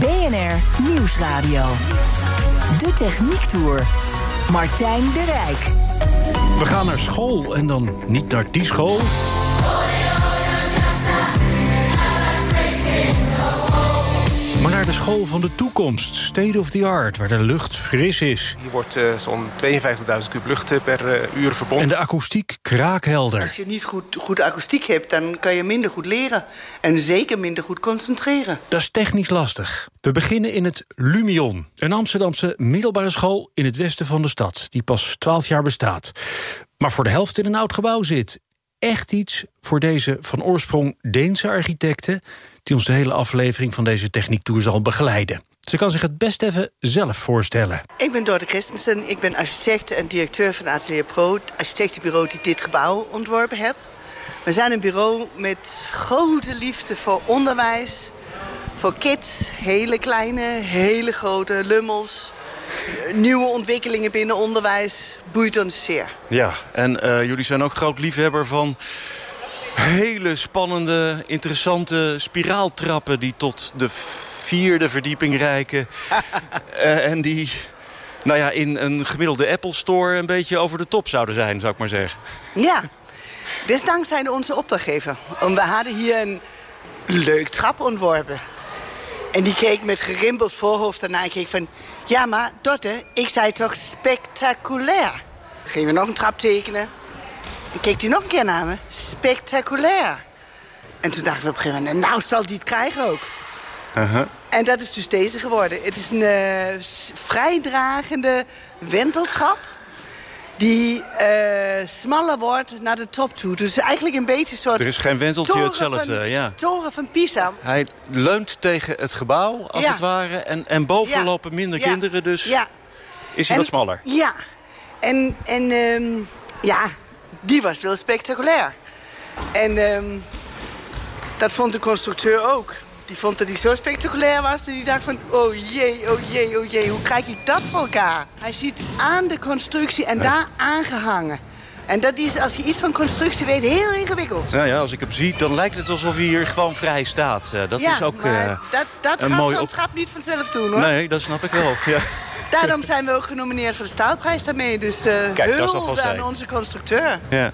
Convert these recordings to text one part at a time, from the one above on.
BNR Nieuwsradio. De Techniek Tour. Martijn de Rijk. We gaan naar school en dan niet naar die school. Naar de school van de toekomst, state of the art, waar de lucht fris is. Hier wordt uh, zo'n 52.000 kub lucht per uh, uur verbonden. En de akoestiek kraakhelder. Als je niet goed, goed akoestiek hebt, dan kan je minder goed leren. En zeker minder goed concentreren. Dat is technisch lastig. We beginnen in het Lumion, een Amsterdamse middelbare school in het westen van de stad, die pas 12 jaar bestaat. Maar voor de helft in een oud gebouw zit. Echt iets voor deze van oorsprong Deense architecten die ons de hele aflevering van deze techniektour zal begeleiden. Ze kan zich het best even zelf voorstellen. Ik ben Dorte Christensen, ik ben architect en directeur van Atelier Pro... het architectenbureau die dit gebouw ontworpen heeft. We zijn een bureau met grote liefde voor onderwijs... voor kids, hele kleine, hele grote lummels... nieuwe ontwikkelingen binnen onderwijs, boeit ons zeer. Ja, en uh, jullie zijn ook groot liefhebber van hele spannende, interessante spiraaltrappen... die tot de vierde verdieping reiken. uh, en die nou ja, in een gemiddelde Apple Store een beetje over de top zouden zijn, zou ik maar zeggen. Ja, dus dankzij onze opdrachtgever. We hadden hier een leuk trap ontworpen. En die keek met gerimpeld voorhoofd ernaar en keek van... Ja, maar Dotte, ik zei toch spectaculair? Gingen we nog een trap tekenen? En keek hij nog een keer naar me. Spectaculair. En toen dachten we op een gegeven moment, nou zal die het krijgen ook. Uh -huh. En dat is dus deze geworden. Het is een uh, vrijdragende wentelschap die uh, smaller wordt naar de top toe. Dus eigenlijk een beetje een soort... Er is geen wenteltje hetzelfde, van, ja. toren van Pisa. Hij leunt tegen het gebouw, als Ja. het ware. En, en boven Ja. lopen minder Ja. kinderen, dus Ja. is hij En- wat smaller. Ja. En, en ehm, ja, die was wel spectaculair. En ehm, dat vond de constructeur ook. Die vond dat hij zo spectaculair was dat hij dacht van... oh jee, oh jee, oh jee, hoe krijg ik dat voor elkaar? Hij ziet aan de constructie en daar aangehangen. En dat is, als je iets van constructie weet, heel ingewikkeld. Nou ja, als ik hem zie, dan lijkt het alsof hij hier gewoon vrij staat. Eh, dat ja, is ook eh, dat, dat een gaat mooi zo'n niet vanzelf doen, hoor. Nee, dat snap ik wel. Ja. Daarom zijn we ook genomineerd voor de staalprijs daarmee. Dus dat is hulde alvast aan onze constructeur. Ja.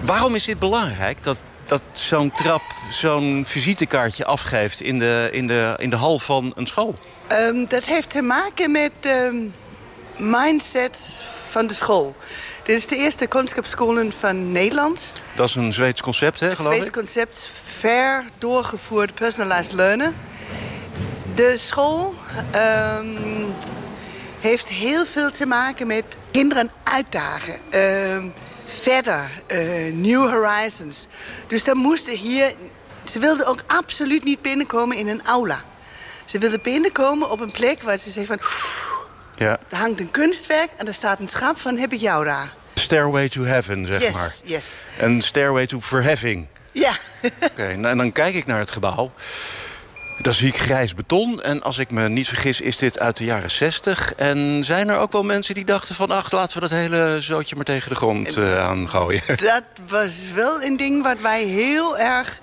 Waarom is dit belangrijk? Dat, dat zo'n trap zo'n visitekaartje afgeeft in de, in, de, in de hal van een school? Ehm, dat heeft te maken met de mindset van de school. Dit is de eerste conceptscholen van Nederland. Dat is een Zweeds concept, hè, geloof Zweeds ik? concept, ver doorgevoerd personalized learnen. De school ehm, heeft heel veel te maken met kinderen uitdagen. Verder, eh, new horizons. Dus dan moesten hier... Ze wilden ook absoluut niet binnenkomen in een aula. Ze wilden binnenkomen op een plek waar ze zeggen van... Ja. Er hangt een kunstwerk en er staat een schap van heb ik jou daar. Stairway to heaven, zeg yes, maar. yes. Een stairway to verheffing. Ja. Oké, nou, en dan kijk ik naar het gebouw. Dan zie ik grijs beton. En als ik me niet vergis, is dit uit de jaren 60. En zijn er ook wel mensen die dachten van... ach, laten we dat hele zootje maar tegen de grond eh, aangooien. Dat was wel een ding wat wij heel erg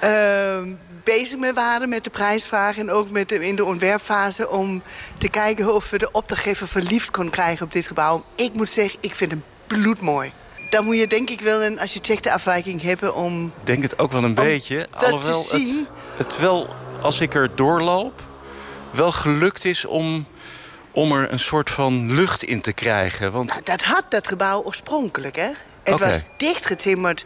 ehm, bezig mee waren met de prijsvraag... en ook met de, in de ontwerpfase om te kijken of we de opdrachtgever verliefd kon krijgen op dit gebouw. Ik moet zeggen, ik vind hem bloedmooi. Dan moet je denk ik wel een architectenafwijking hebben om... Ik denk het ook wel een beetje. dat te Alhoewel het, het wel, als ik er doorloop... wel gelukt is om, om er een soort van lucht in te krijgen. Want Nou, dat had dat gebouw oorspronkelijk, hè? Het was dichtgetimmerd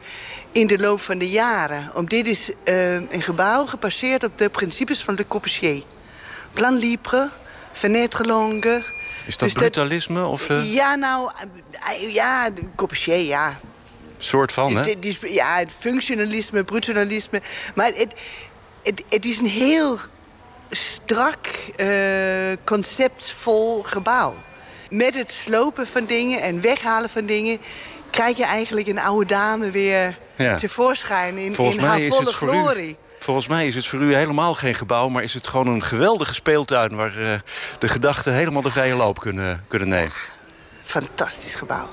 in de loop van de jaren. Om dit is eh, een gebouw gepasseerd op de principes van Le Corbusier. Plan libre, fenêtre longue. is dat Dus brutalisme of een Ja, nou, eh, ja, Corbusier, ja. soort van, hè? Ja, het functionalisme, brutalisme. Maar het, het, het is een heel strak, uh, conceptvol gebouw. Met het slopen van dingen en weghalen van dingen... krijg je eigenlijk een oude dame weer ja. tevoorschijn in, in haar volle glorie. Volgens mij is het voor u helemaal geen gebouw... maar is het gewoon een geweldige speeltuin... waar uh, de gedachten helemaal de vrije loop kunnen, kunnen nemen. Fantastisch gebouw.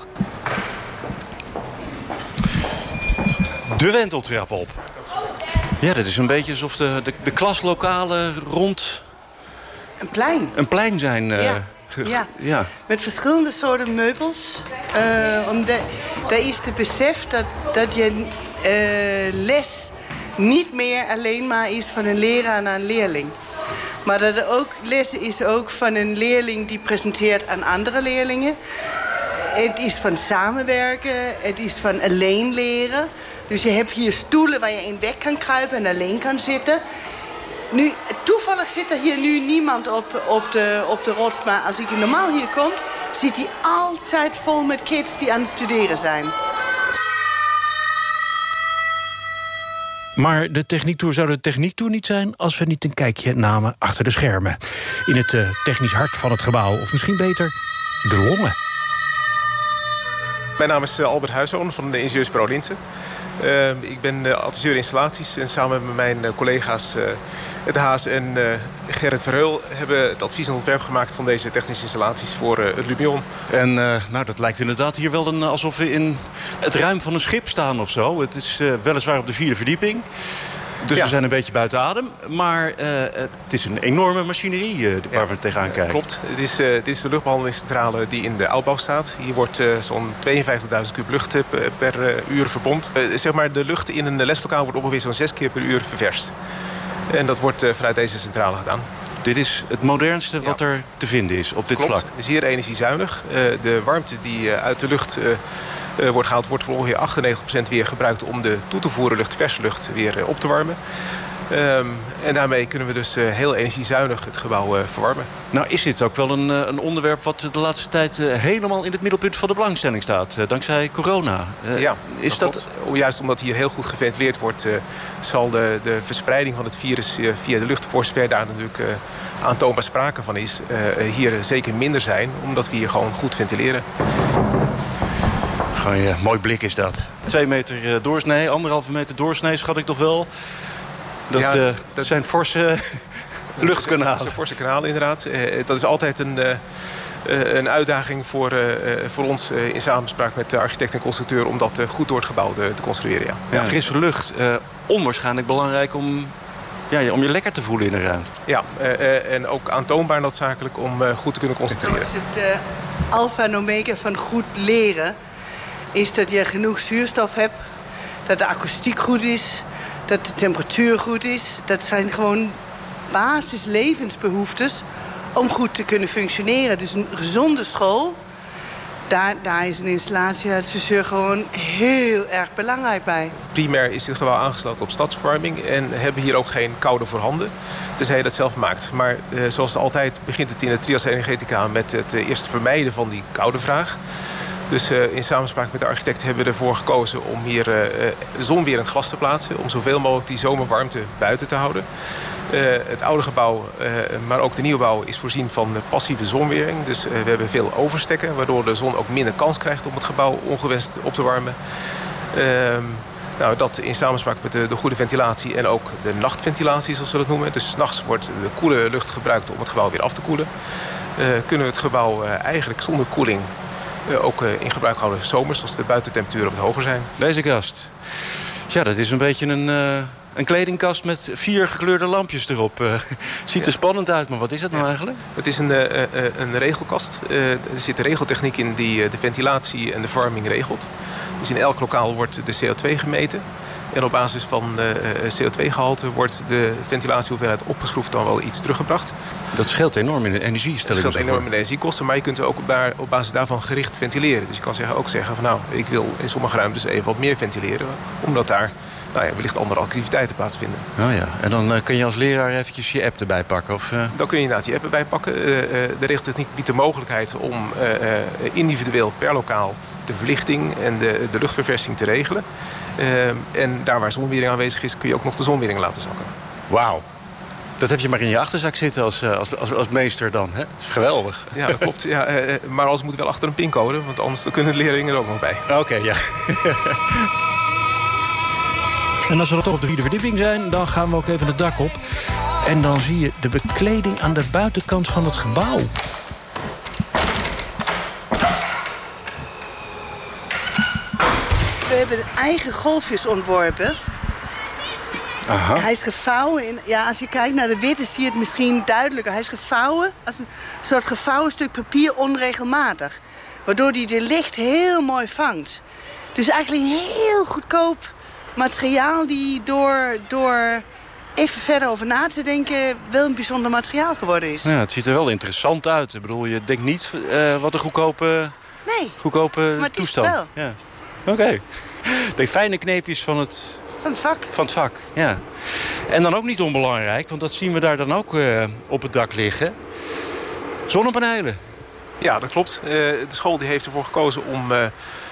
De wenteltrap op. Ja, dat is een beetje alsof de, de, de klaslokalen rond... Een plein. Een plein zijn... Uh, ja. Ja. ja. met verschillende soorten meubels. Uh, om de, daar is het besef dat, dat je uh, les niet meer alleen maar is van een leraar naar een leerling. Maar dat er ook les is ook van een leerling die presenteert aan andere leerlingen. Het is van samenwerken, het is van alleen leren. Dus je hebt hier stoelen waar je in weg kan kruipen en alleen kan zitten. Nu, toevallig zit er hier nu niemand op, op, de, op de rots. Maar als ik normaal hier kom, zit hij altijd vol met kids die aan het studeren zijn. Maar de techniektour zou de techniektour niet zijn... als we niet een kijkje namen achter de schermen. In het uh, technisch hart van het gebouw. Of misschien beter, de longen. Mijn naam is eh, Albert Huizoon van de Ingenieursbureau Linsen. Uh, ik ben uh, adviseur installaties en samen met mijn uh, collega's het Haas en Gerrit Verheul... hebben het advies en ontwerp gemaakt van deze technische installaties voor het Lumion. En nou, dat lijkt inderdaad hier wel een, alsof we in het ruim van een schip staan of zo. Het is weliswaar op de vierde verdieping. Dus we zijn een beetje buiten adem. Maar uh, het is een enorme machinerie uh, waar we tegenaan kijken. Klopt. Het is, uh, dit is de luchtbehandelingscentrale die in de uitbouw staat. Hier wordt zo'n 52.000 kub lucht per uur verbond. zeg maar, de lucht in een leslokaal wordt ongeveer zo'n 6 keer per uur ververst. En dat wordt vanuit deze centrale gedaan. Dit is het modernste wat er te vinden is op dit Klopt. vlak. Zeer energiezuinig. de warmte die uit de lucht wordt gehaald, wordt voor ongeveer 98% weer gebruikt om de toe te voeren lucht, verse lucht, weer uh, op te warmen. Um, en daarmee kunnen we dus uh, heel energiezuinig het gebouw verwarmen. Nou is dit ook wel een, een onderwerp wat de laatste tijd helemaal in het middelpunt van de belangstelling staat. dankzij corona. ja, is dat, dat... Juist omdat hier heel goed geventileerd wordt... zal de, de verspreiding van het virus via de lucht... voor zover daar natuurlijk aantoonbaar sprake van is... hier zeker minder zijn, omdat we hier gewoon goed ventileren. Gewoon, ja, mooi blik is dat. Twee meter uh, doorsnee, anderhalve meter doorsnee schat ik toch wel. Dat, ja, uh, dat zijn forse luchtkanalen. Dat zijn forse kanalen inderdaad. Uh, dat is altijd een, een uitdaging voor, voor ons in samenspraak met de architect en constructeur... om dat goed door het gebouw te, te construeren. Ja. ja. frisse lucht, onwaarschijnlijk belangrijk om ja, om je lekker te voelen in een ruimte. Ja, en ook aantoonbaar noodzakelijk om goed te kunnen concentreren. Dat is het uh, alfa en omega van goed leren is dat je genoeg zuurstof hebt, dat de akoestiek goed is, dat de temperatuur goed is. Dat zijn gewoon basislevensbehoeftes om goed te kunnen functioneren. Dus een gezonde school, daar, daar is een installatieadviseur gewoon heel erg belangrijk bij. Primair is dit gebouw aangesloten op stadsverwarming en hebben hier ook geen koude voorhanden. Tenzij je dat zelf maakt. Maar eh, zoals altijd begint het in de trias energetica met het uh, eerst vermijden van die koude vraag. Dus uh, in samenspraak met de architect hebben we ervoor gekozen om hier uh, zonwerend glas te plaatsen. Om zoveel mogelijk die zomerwarmte buiten te houden. Het oude gebouw, maar ook de nieuwbouw, is voorzien van passieve zonwering. Dus we hebben veel overstekken, waardoor de zon ook minder kans krijgt om het gebouw ongewenst op te warmen. Ehm, nou, dat in samenspraak met de, de, goede ventilatie en ook de nachtventilatie, zoals we dat noemen. Dus s'nachts wordt de koele lucht gebruikt om het gebouw weer af te koelen. kunnen we het gebouw eigenlijk zonder koeling ook uh, in gebruik houden zomers... als de buitentemperaturen wat hoger zijn. Deze kast. Ja, dat is een beetje een, uh, een kledingkast met vier gekleurde lampjes erop. ziet er spannend uit, maar wat is het nou eigenlijk? Het is een, een regelkast. er zit regeltechniek in die de ventilatie en de verwarming regelt. Dus in elk lokaal wordt de CO2 gemeten. En op basis van uh, CO2-gehalte wordt de ventilatiehoeveelheid opgeschroefd dan wel iets teruggebracht. Dat scheelt enorm in de energie, stel Dat scheelt enorm in de energiekosten, maar je kunt ook op, daar, op basis daarvan gericht ventileren. Dus je kan zeggen, ook zeggen van nou, ik wil in sommige ruimtes even wat meer ventileren. Omdat daar nou ja, wellicht andere activiteiten plaatsvinden. Oh ja, en dan uh, kun je als leraar eventjes je app erbij pakken? Of, uh... Dan kun je inderdaad je app erbij pakken. Uh, de regeltechniek biedt de mogelijkheid om individueel per lokaal de verlichting en de, de luchtverversing te regelen. Uh, en daar waar zonwering aanwezig is, kun je ook nog de zonwering laten zakken. Wauw. Dat heb je maar in je achterzak zitten als, eh, als, als, als meester dan. Hè? Dat is geweldig. Ja, dat klopt. Ja, eh, maar alles moet wel achter een pincode, want anders kunnen de leerlingen er ook nog bij. Oké, ja. En als we dan toch op de vierde verdieping zijn, dan gaan we ook even het dak op. En dan zie je de bekleding aan de buitenkant van het gebouw. Hebben eigen golfjes ontworpen. Aha. Hij is gevouwen. In, ja, als je kijkt naar de witte zie je het misschien duidelijker. Hij is gevouwen als een soort gevouwen stuk papier onregelmatig. Waardoor hij de licht heel mooi vangt. Dus eigenlijk een heel goedkoop materiaal die door, door even verder over na te denken... wel een bijzonder materiaal geworden is. ja. Het ziet er wel interessant uit. Ik bedoel, je denkt niet eh, wat een goedkope, Nee, goedkope Maar het is toestand. wel. Ja. Oké. De fijne kneepjes van het, van het vak. van het vak. Ja. En dan ook niet onbelangrijk, want dat zien we daar dan ook eh, op het dak liggen. Zonnepanelen. Ja, dat klopt. Eh, de school die heeft ervoor gekozen om eh,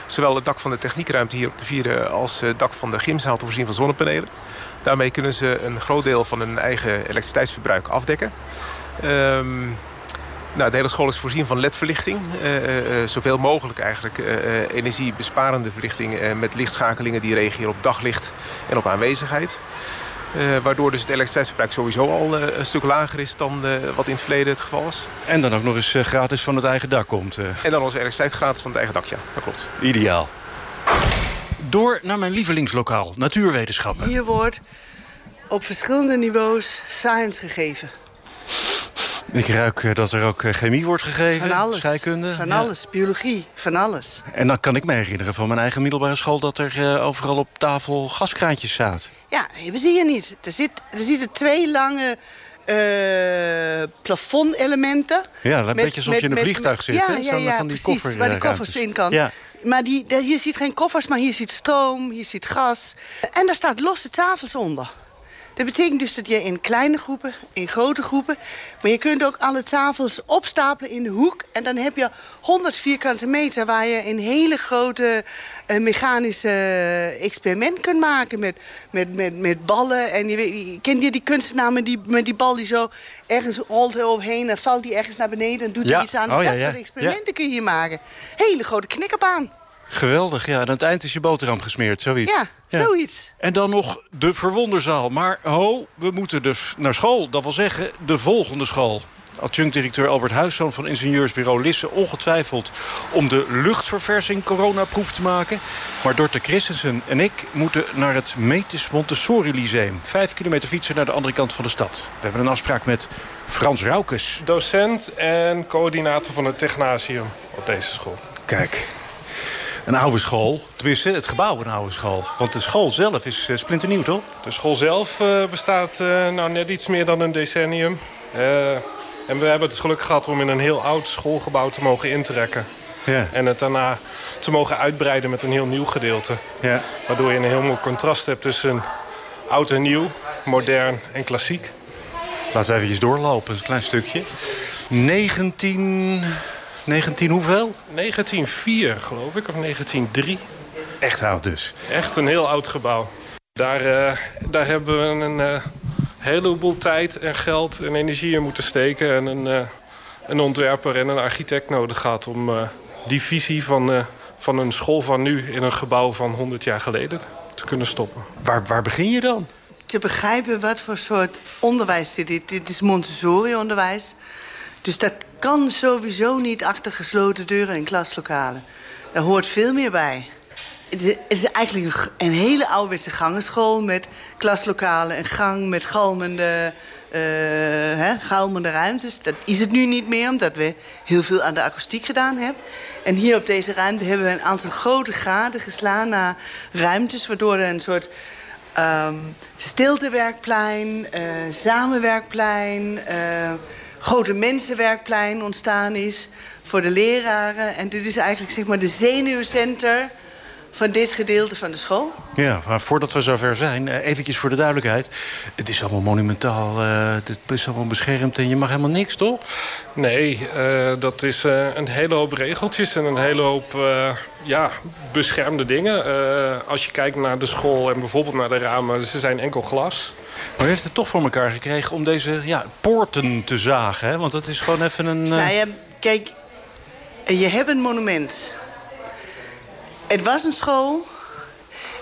zowel het dak van de techniekruimte hier op de vierde... als het dak van de gymzaal te voorzien van zonnepanelen. Daarmee kunnen ze een groot deel van hun eigen elektriciteitsverbruik afdekken. Ehm, nou, de hele school is voorzien van ledverlichting. eh, zoveel mogelijk eigenlijk eh, eh, energiebesparende verlichting... eh, met lichtschakelingen die reageren op daglicht en op aanwezigheid. Eh, waardoor dus het elektriciteitsverbruik sowieso al een stuk lager is... dan eh, wat in het verleden het geval was. En dan ook nog eens gratis van het eigen dak komt. eh. En dan onze elektriciteit gratis van het eigen dak, ja. Dat klopt. Ideaal. Door naar mijn lievelingslokaal, natuurwetenschappen. Hier wordt op verschillende niveaus science gegeven. Ik ruik eh, dat er ook eh, chemie wordt gegeven, Van alles. scheikunde. Van Ja. alles. Biologie. Van alles. En dan kan ik me herinneren van mijn eigen middelbare school... dat er eh, overal op tafel gaskraantjes zaten. Ja, hebben ze hier niet. Er, zit, er zitten twee lange eh plafondelementen. Ja, een Met- beetje alsof met- je in een vliegtuig zit. Ja, hè? ja, van die precies. koffer, waar de eh, koffers in kan. Ja. Maar die, hier zit geen koffers, maar hier zit stroom, hier zit gas. En daar staat losse tafels onder. Dat betekent dus dat je in kleine groepen, in grote groepen... maar je kunt ook alle tafels opstapelen in de hoek... en dan heb je 100 vierkante meter... waar je een hele grote eh, mechanische eh, experiment kunt maken... met, met, met, met ballen. En je, weet- kent je die kunstenaar met die, met die bal die zo ergens rolt hij overheen... en valt die ergens naar beneden en doet Ja. hij iets aan. Oh, dat ja, ja. soort experimenten kun je hier maken. Hele grote knikkerbaan. Geweldig, ja. En aan het eind is je boterham gesmeerd, zoiets. Ja, zoiets. En dan nog de verwonderzaal. Maar ho, we moeten dus naar school. Dat wil zeggen, de volgende school. Adjunct-directeur Albert Huiszoon van ingenieursbureau Lisse... ongetwijfeld om de luchtverversing coronaproef te maken. Maar Dorte Christensen en ik moeten naar het Metis Montessori Lyceum. Vijf kilometer fietsen naar de andere kant van de stad. We hebben een afspraak met Frans Raukes. docent en coördinator van het Technasium op deze school. Kijk, een oude school. Tenminste, het gebouw een oude school. Want de school zelf is eh, splinternieuw, toch? De school zelf eh, bestaat eh, nou, net iets meer dan een decennium. Eh, en we hebben het geluk gehad om in een heel oud schoolgebouw te mogen intrekken. Ja. En het daarna te mogen uitbreiden met een heel nieuw gedeelte. ja. Waardoor je een heel mooi contrast hebt tussen oud en nieuw, modern en klassiek. Laten we eventjes doorlopen, een klein stukje. 19... 19 hoeveel? 1904 geloof ik, of 1903. Echt oud dus. Echt een heel oud gebouw. Daar, eh, daar hebben we een eh, heleboel tijd en geld en energie in moeten steken. En een, eh, een ontwerper en een architect nodig gehad om eh, die visie van, eh, van een school van nu in een gebouw van 100 jaar geleden te kunnen stoppen. Waar, waar begin je dan? te begrijpen wat voor soort onderwijs dit is. Dit is Montessori-onderwijs. Dus dat kan sowieso niet achter gesloten deuren in klaslokalen. Daar hoort veel meer bij. Het is, eigenlijk een, hele ouderwetse gangenschool... met klaslokalen, een gang met galmende, eh, galmende ruimtes. Dat is het nu niet meer, omdat we heel veel aan de akoestiek gedaan hebben. En hier op deze ruimte hebben we een aantal grote graden geslaan naar ruimtes... waardoor er een soort Ehm stiltewerkplein, eh, samenwerkplein, eh, grote mensenwerkplein ontstaan is voor de leraren. En dit is eigenlijk zeg maar de zenuwcenter van dit gedeelte van de school. Ja, maar voordat we zover zijn, eh, eventjes voor de duidelijkheid. Het is allemaal monumentaal, eh, het is allemaal beschermd en je mag helemaal niks, toch? Nee, eh, dat is eh, een hele hoop regeltjes en een hele hoop eh, ja, beschermde dingen. Eh, als je kijkt naar de school en bijvoorbeeld naar de ramen, ze zijn enkel glas. Maar u heeft het toch voor elkaar gekregen om deze ja, poorten te zagen. Hè? Want dat is gewoon even een... Uh... Nou kijk, je hebt een monument. Het was een school.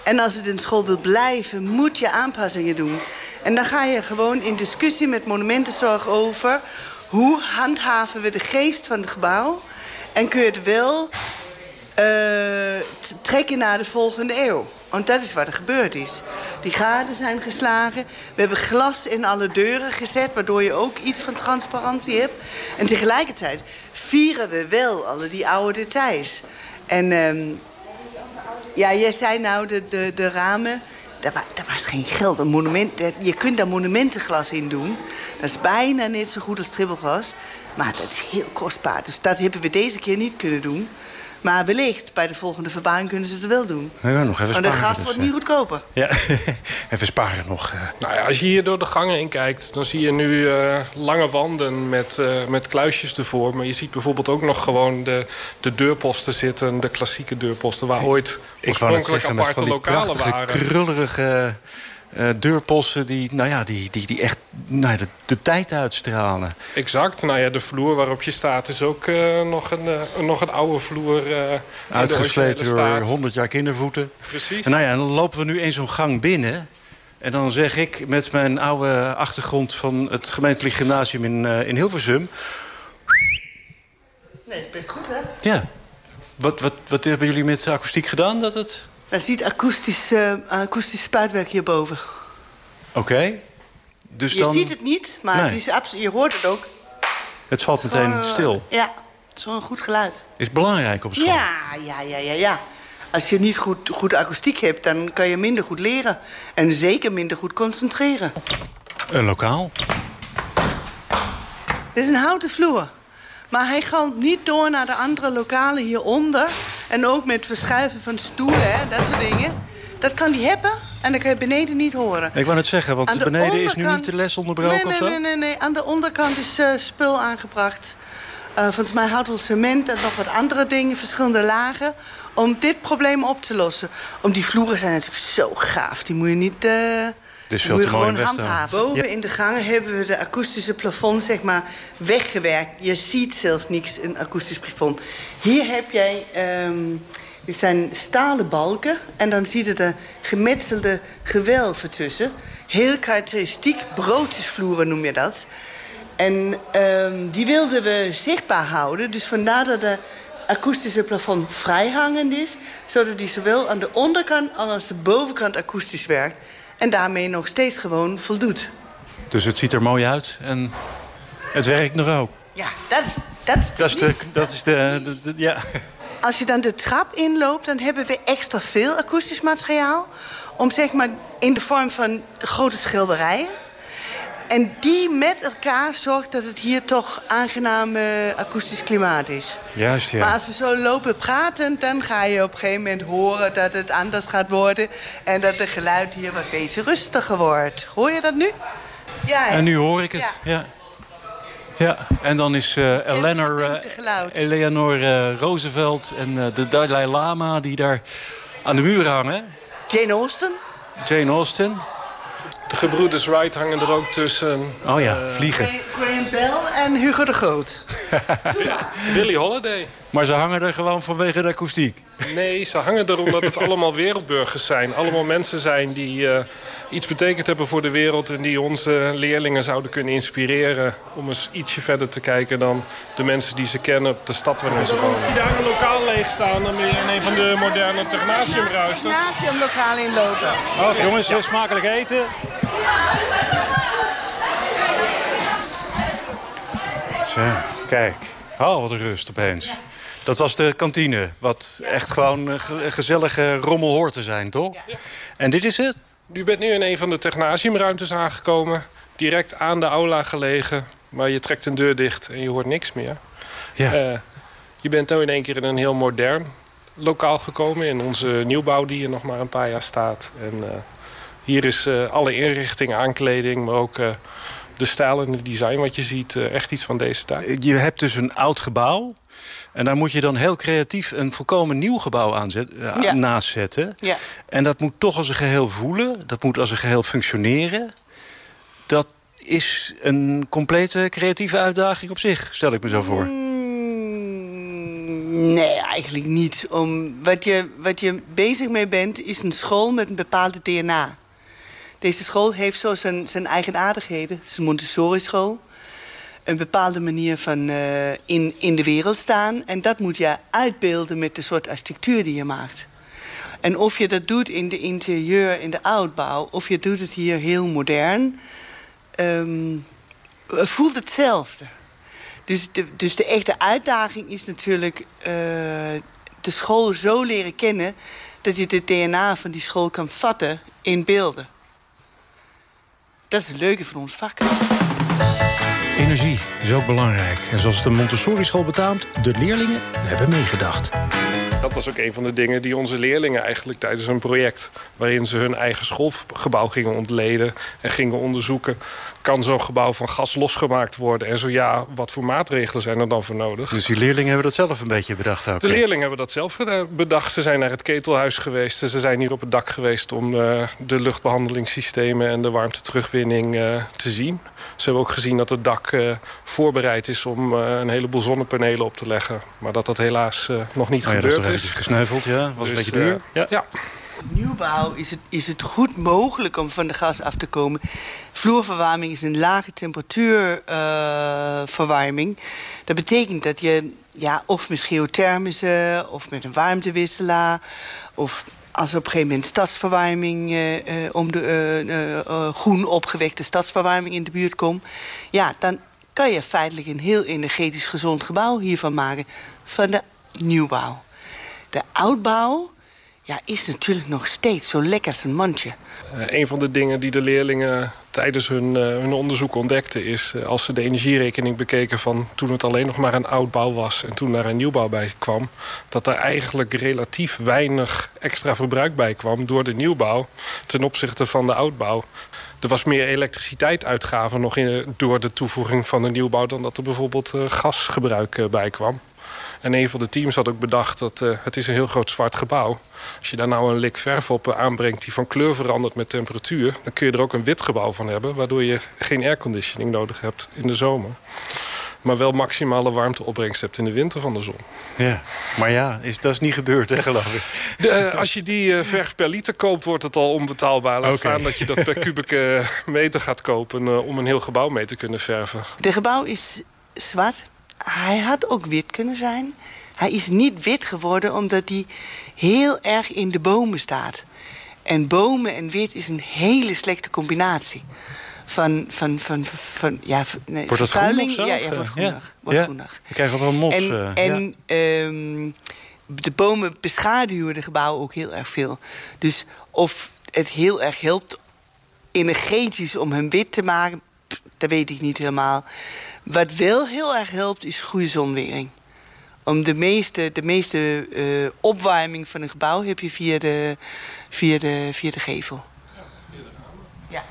En als het een school wil blijven, moet je aanpassingen doen. En dan ga je gewoon in discussie met monumentenzorg over... hoe handhaven we de geest van het gebouw... en kun je het wel uh, trekken naar de volgende eeuw. Want dat is wat er gebeurd is. Die gaten zijn geslagen. We hebben glas in alle deuren gezet... waardoor je ook iets van transparantie hebt. En tegelijkertijd vieren we wel alle die oude details. En um, ja, jij zei nou de, de, de ramen... Daar, wa daar was geen geld. Een monument, je kunt daar monumentenglas in doen. Dat is bijna net zo goed als trippelglas. Maar dat is heel kostbaar. Dus dat hebben we deze keer niet kunnen doen. Maar wellicht, bij de volgende verbouwing kunnen ze het wel doen. Ja, nog even Want de gas dus, wordt niet goedkoper. Ja, even sparen nog. Uh. Nou ja, als je hier door de gangen in kijkt... dan zie je nu uh, lange wanden met, uh, met kluisjes ervoor. Maar je ziet bijvoorbeeld ook nog gewoon de, de deurposten zitten. De klassieke deurposten waar ooit oorspronkelijk aparte lokalen waren. krullerige uh, deurposten die, nou ja, die, die, die echt nou ja, de, de, tijd uitstralen. Exact. Nou ja, de vloer waarop je staat is ook uh, nog, een, uh, nog een oude vloer. Uitgesleten door 100 jaar kindervoeten. Precies. En nou ja, en dan lopen we nu in zo'n gang binnen. En dan zeg ik met mijn oude achtergrond van het gemeentelijk gymnasium in, in Hilversum... Nee, is best goed, hè? Ja. Wat, wat, wat hebben jullie met akoestiek gedaan? Dat het... Daar ziet akoestisch, uh, akoestisch spuitwerk hierboven. Oké. Okay. Dus je dan... ziet het niet, maar het is absoluut, je hoort het ook. Het valt meteen Gewoon, stil. Ja, het is wel een goed geluid. Is belangrijk op school? Ja, ja, ja, ja, ja. Als je niet goed, goed akoestiek hebt, dan kan je minder goed leren. En zeker minder goed concentreren. Een lokaal? Dit is een houten vloer. Maar hij gaat niet door naar de andere lokalen hieronder. En ook met verschuiven van stoelen, hè, dat soort dingen. Dat kan die hebben en dan kan je beneden niet horen. Ik wou het zeggen, want beneden is nu niet de les onderbroken nee, nee, of zo? Nee, nee, nee. Aan de onderkant is uh, spul aangebracht. Uh, volgens mij houdt cement en nog wat andere dingen, verschillende lagen... om dit probleem op te lossen. Om die vloeren zijn natuurlijk zo gaaf. Die moet je niet... Uh, dus veel te gewoon handhaven. Boven ja. in de gangen hebben we de akoestische plafond zeg maar, weggewerkt. Je ziet zelfs niks in akoestisch plafond. Hier heb jij... Um, dit zijn stalen balken en dan zie je de gemetselde gewelven tussen. Heel karakteristiek, broodjesvloeren noem je dat. En um, die wilden we zichtbaar houden. Dus vandaar dat de akoestische plafond vrijhangend is. Zodat die zowel aan de onderkant als de bovenkant akoestisch werkt. En daarmee nog steeds gewoon voldoet. Dus het ziet er mooi uit en het werkt nog ook. Ja, dat is, dat is, dat is de, dat is de, de, de, ja. Als je dan de trap inloopt, dan hebben we extra veel akoestisch materiaal. Om zeg maar in de vorm van grote schilderijen. En die met elkaar zorgt dat het hier toch aangenaam uh, akoestisch klimaat is. Juist, ja. Maar als we zo lopen praten, dan ga je op een gegeven moment horen dat het anders gaat worden. En dat het geluid hier wat beetje rustiger wordt. Hoor je dat nu? Ja, en nu hoor ik het, ja. ja. Ja, en dan is uh, Eleanor, uh, Eleanor Roosevelt en de Dalai Lama die daar aan de muur hangen. Jane Austen. Jane Austen. De gebroeders Wright hangen er ook tussen. Oh ja, vliegen. Graham Bell en Hugo de Groot. ja, Willy Holiday. Maar ze hangen er gewoon vanwege de akoestiek? Nee, ze hangen er omdat het allemaal wereldburgers zijn. Allemaal mensen zijn die uh, iets betekend hebben voor de wereld... en die onze leerlingen zouden kunnen inspireren... om eens ietsje verder te kijken dan de mensen die ze kennen op de stad waarin ze wonen. Ik zie daar een lokaal leeg staan dan in een van de moderne technasiumruisters. Technasiumlokaal inlopen. Oh, jongens, heel smakelijk eten. Zo, kijk. Oh, wat een rust opeens. Dat was de kantine, wat echt gewoon een gezellige rommel hoort te zijn, toch? Ja. En dit is het? U bent nu in een van de technasiumruimtes aangekomen. Direct aan de aula gelegen. Maar je trekt een deur dicht en je hoort niks meer. Ja. Uh, je bent nu in één keer in een heel modern lokaal gekomen. In onze nieuwbouw die er nog maar een paar jaar staat. En uh, hier is uh, alle inrichting, aankleding, maar ook de stijl en het design wat je ziet. echt iets van deze tijd. Je hebt dus een oud gebouw. En daar moet je dan heel creatief een volkomen nieuw gebouw aanzet, uh, ja. naast zetten. Ja. En dat moet toch als een geheel voelen. Dat moet als een geheel functioneren. dat is een complete creatieve uitdaging op zich, stel ik me zo voor. Mm, nee, eigenlijk niet. Om, wat, je, wat je bezig mee bent, is een school met een bepaalde DNA. Deze school heeft zo zijn, zijn eigenaardigheden. Het is een Montessori-school. Een bepaalde manier van uh, in, in de wereld staan. En dat moet je uitbeelden met de soort architectuur die je maakt. En of je dat doet in de interieur, in de oudbouw... of je doet het hier heel modern... Um, voelt hetzelfde. Dus de, dus de echte uitdaging is natuurlijk... Uh, de school zo leren kennen... dat je de DNA van die school kan vatten in beelden. Dat is het leuke van ons vak. Energie is ook belangrijk. En zoals de Montessori-school betaamt, de leerlingen hebben meegedacht. Dat was ook een van de dingen die onze leerlingen eigenlijk tijdens een project... waarin ze hun eigen schoolgebouw gingen ontleden en gingen onderzoeken... kan zo'n gebouw van gas losgemaakt worden? En zo ja, wat voor maatregelen zijn er dan voor nodig? Dus die leerlingen hebben dat zelf een beetje bedacht ook? De leerlingen hebben dat zelf bedacht. Ze zijn naar het ketelhuis geweest. Ze zijn hier op het dak geweest om uh, de luchtbehandelingssystemen... en de warmte-terugwinning uh, te zien. Ze hebben ook gezien dat het dak uh, voorbereid is om een heleboel zonnepanelen op te leggen. Maar dat dat helaas nog niet oh ja, gebeurd is. gesneuveld, ja. Was dus, een beetje duur. ja. ja. Nieuwbouw is het, is het goed mogelijk om van de gas af te komen. Vloerverwarming is een lage temperatuurverwarming. Uh, dat betekent dat je ja, of met geothermische of met een warmtewisselaar... of als op een gegeven moment stadsverwarming... Uh, uh, om de groen opgewekte stadsverwarming in de buurt komt... ja, dan kan je feitelijk een heel energetisch gezond gebouw hiervan maken. Van de nieuwbouw. De oudbouw ja, is natuurlijk nog steeds zo lekker als een mandje. Uh, een van de dingen die de leerlingen tijdens hun, uh, hun onderzoek ontdekten... is uh, als ze de energierekening bekeken van toen het alleen nog maar een oudbouw was... en toen daar een nieuwbouw bij kwam... dat er eigenlijk relatief weinig extra verbruik bij kwam door de nieuwbouw... ten opzichte van de oudbouw. Er was meer elektriciteitsuitgaven nog in, door de toevoeging van de nieuwbouw... dan dat er bijvoorbeeld gasgebruik bij kwam. En een van de teams had ook bedacht dat uh, het is een heel groot zwart gebouw. Als je daar nou een lik verf op eh, aanbrengt die van kleur verandert met temperatuur... dan kun je er ook een wit gebouw van hebben... waardoor je geen airconditioning nodig hebt in de zomer maar wel maximale warmteopbrengst hebt in de winter van de zon. Ja, maar ja, is, dat is niet gebeurd, hè, geloof ik. De, uh, als je die uh, verf per liter koopt, wordt het al onbetaalbaar. Laat okay. staan dat je dat per kubieke meter gaat kopen... Uh, om een heel gebouw mee te kunnen verven. De gebouw is zwart, hij had ook wit kunnen zijn. Hij is niet wit geworden omdat hij heel erg in de bomen staat. En bomen en wit is een hele slechte combinatie. Van, van, van, van, ja, nee, wordt het vervuiling. Ja, ja, wordt groenig. Ja. Wordt groenig. Krijgen wel mos. En, uh, en ja. um, de bomen beschaduwen de gebouwen ook heel erg veel. Dus of het heel erg helpt energetisch om hem wit te maken... dat weet ik niet helemaal. Wat wel heel erg helpt, is goede zonwering. Om de meeste, de meeste uh, opwarming van een gebouw heb je via de, via de, via de gevel. Ja.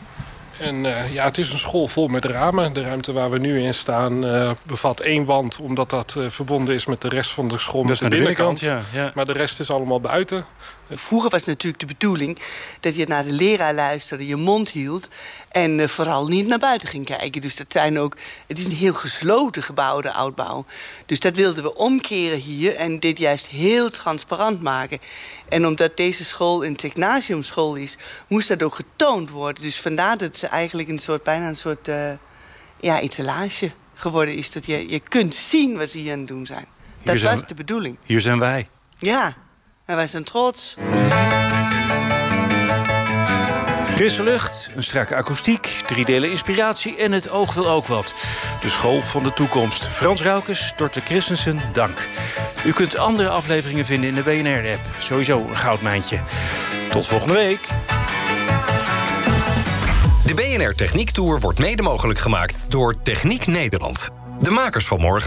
En uh, ja, het is een school vol met ramen. De ruimte waar we nu in staan uh, bevat één wand... omdat dat uh, verbonden is met de rest van de school met de, de binnenkant. binnenkant ja, ja. Maar de rest is allemaal buiten. Vroeger was natuurlijk de bedoeling dat je naar de leraar luisterde, je mond hield en uh, vooral niet naar buiten ging kijken. Dus dat zijn ook, het is een heel gesloten gebouw, de oudbouw. Dus dat wilden we omkeren hier en dit juist heel transparant maken. En omdat deze school een technasiumschool is, moest dat ook getoond worden. Dus vandaar dat ze eigenlijk een soort, bijna een soort uh, ja, etalage geworden is. Dat je, je kunt zien wat ze hier aan het doen zijn. Dat zijn was we, de bedoeling. Hier zijn wij. Ja, en wij zijn trots. Frisse lucht, een strakke akoestiek, drie delen inspiratie en het oog wil ook wat. De school van de toekomst. Frans Raukes, Dorte Christensen, dank. U kunt andere afleveringen vinden in de BNR-app. Sowieso een goudmijntje. Tot volgende week. De BNR Techniek Tour wordt mede mogelijk gemaakt door Techniek Nederland. De makers van morgen.